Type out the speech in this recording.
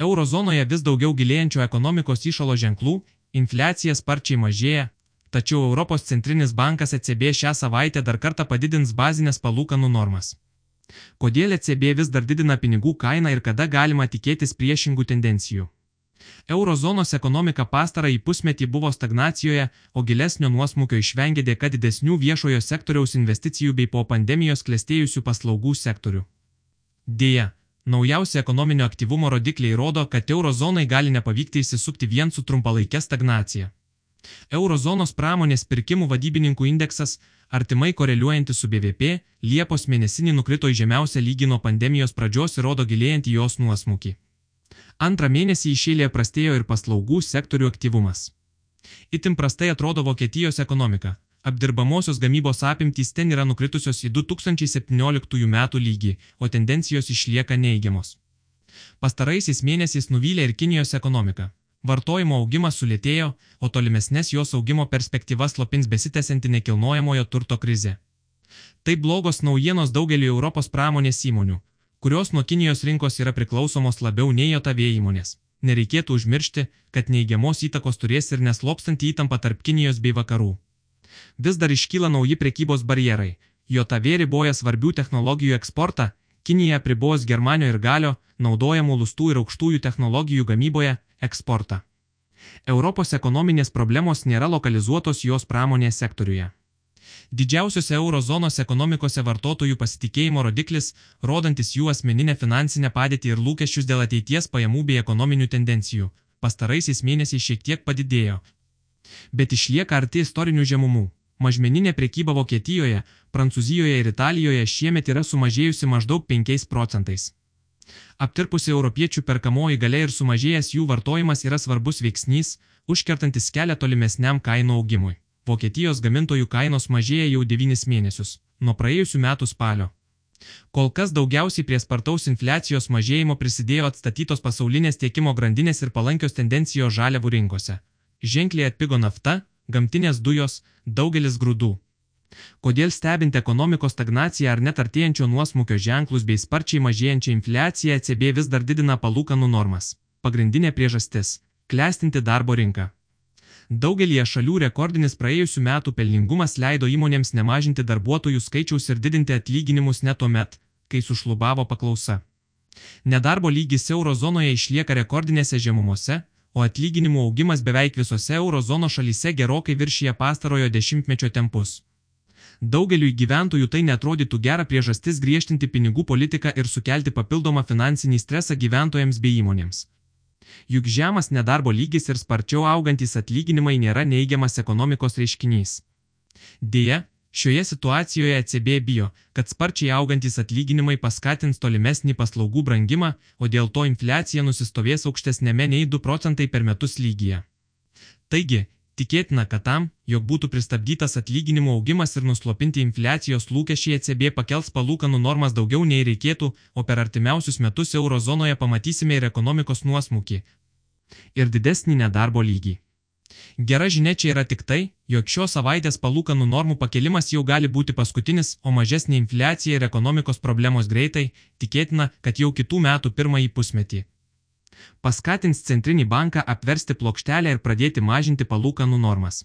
Eurozonoje vis daugiau gilėjančio ekonomikos išalo ženklų, infliacija sparčiai mažėja, tačiau Europos centrinis bankas ECB šią savaitę dar kartą padidins bazinės palūkanų normas. Kodėl ECB vis dar didina pinigų kainą ir kada galima tikėtis priešingų tendencijų? Eurozonos ekonomika pastarąjį pusmetį buvo stagnacijoje, o gilesnio nuosmukio išvengė dėka didesnių viešojo sektoriaus investicijų bei po pandemijos klestėjusių paslaugų sektorių. Deja, naujausi ekonominio aktyvumo rodikliai rodo, kad eurozonai gali nepavykti įsisukti vien su trumpalaikė stagnacija. Eurozonos pramonės pirkimų vadybininkų indeksas, artimai koreliuojantis su BVP, Liepos mėnesinį nukrito į žemiausią lygį nuo pandemijos pradžios ir rodo gilėjantį jos nuosmukį. Antrą mėnesį išėlė prastėjo ir paslaugų sektorių aktyvumas. Itin prastai atrodo Vokietijos ekonomika. Apdirbamosios gamybos apimtys ten yra nukritusios į 2017 metų lygį, o tendencijos išlieka neįgiamos. Pastaraisiais mėnesiais nuvylė ir Kinijos ekonomika. Vartojimo augimas sulėtėjo, o tolimesnės jos augimo perspektyvas slopins besitęsianti nekilnojamojo turto krizė. Tai blogos naujienos daugeliu Europos pramonės įmonių, kurios nuo Kinijos rinkos yra priklausomos labiau nei JOTV įmonės. Nereikėtų užmiršti, kad neigiamos įtakos turės ir neslopstanti įtampa tarp Kinijos bei vakarų. Vis dar iškyla nauji prekybos barjerai. JOTV riboja svarbių technologijų eksportą, Kinija pribos Germanio ir galio, naudojamų lustų ir aukštųjų technologijų gamyboje, eksportą. Europos ekonominės problemos nėra lokalizuotos jos pramonės sektoriuje. Didžiausiose eurozonos ekonomikose vartotojų pasitikėjimo rodiklis, rodantis jų asmeninę finansinę padėtį ir lūkesčius dėl ateities pajamų bei ekonominių tendencijų, pastaraisiais mėnesiais šiek tiek padidėjo. Bet išlieka arti istorinių žemumų. Mažmeninė prekyba Vokietijoje, Prancūzijoje ir Italijoje šiemet yra sumažėjusi maždaug 5 procentais. Aptirpusi europiečių perkamoji galia ir sumažėjęs jų vartojimas yra svarbus veiksnys, užkertantis kelią tolimesniam kainų augimui. Vokietijos gamintojų kainos mažėja jau 9 mėnesius, nuo praėjusių metų spalio. Kol kas daugiausiai prie spartaus infliacijos mažėjimo prisidėjo atstatytos pasaulinės tiekimo grandinės ir palankios tendencijos žaliavų rinkose. Ženkliai atpigo nafta, gamtinės dujos, daugelis grūdų. Kodėl stebint ekonomikos stagnaciją ar net artėjančio nuosmukio ženklus bei sparčiai mažėjančią infliaciją ECB vis dar didina palūkanų normas? Pagrindinė priežastis - klestinti darbo rinka. Daugelie šalių rekordinis praėjusių metų pelningumas leido įmonėms nemažinti darbuotojų skaičiaus ir didinti atlyginimus net tuomet, kai sušlubavo paklausa. Nedarbo lygis eurozonoje išlieka rekordinėse žemumose, o atlyginimų augimas beveik visose eurozono šalyse gerokai viršyje pastarojo dešimtmečio tempus. Daugeliui gyventojų tai netrodytų gera priežastis griežtinti pinigų politiką ir sukelti papildomą finansinį stresą gyventojams bei įmonėms. Juk žemas nedarbo lygis ir sparčiau augantis atlyginimai nėra neigiamas ekonomikos reiškinys. Deja, šioje situacijoje ECB bijo, kad sparčiai augantis atlyginimai paskatins tolimesnį paslaugų brangimą, o dėl to infliacija nusistovės aukštesnėme nei 2 procentai per metus lygyje. Taigi, Tikėtina, kad tam, jog būtų pristabdytas atlyginimų augimas ir nuslopinti infliacijos lūkesčiai ECB pakels palūkanų normas daugiau nei reikėtų, o per artimiausius metus eurozonoje pamatysime ir ekonomikos nuosmukį. Ir didesnį nedarbo lygį. Gera žinia čia yra tik tai, jog šios savaitės palūkanų normų pakelimas jau gali būti paskutinis, o mažesnė infliacija ir ekonomikos problemos greitai, tikėtina, kad jau kitų metų pirmąjį pusmetį paskatins centrinį banką apversti plokštelę ir pradėti mažinti palūkanų normas.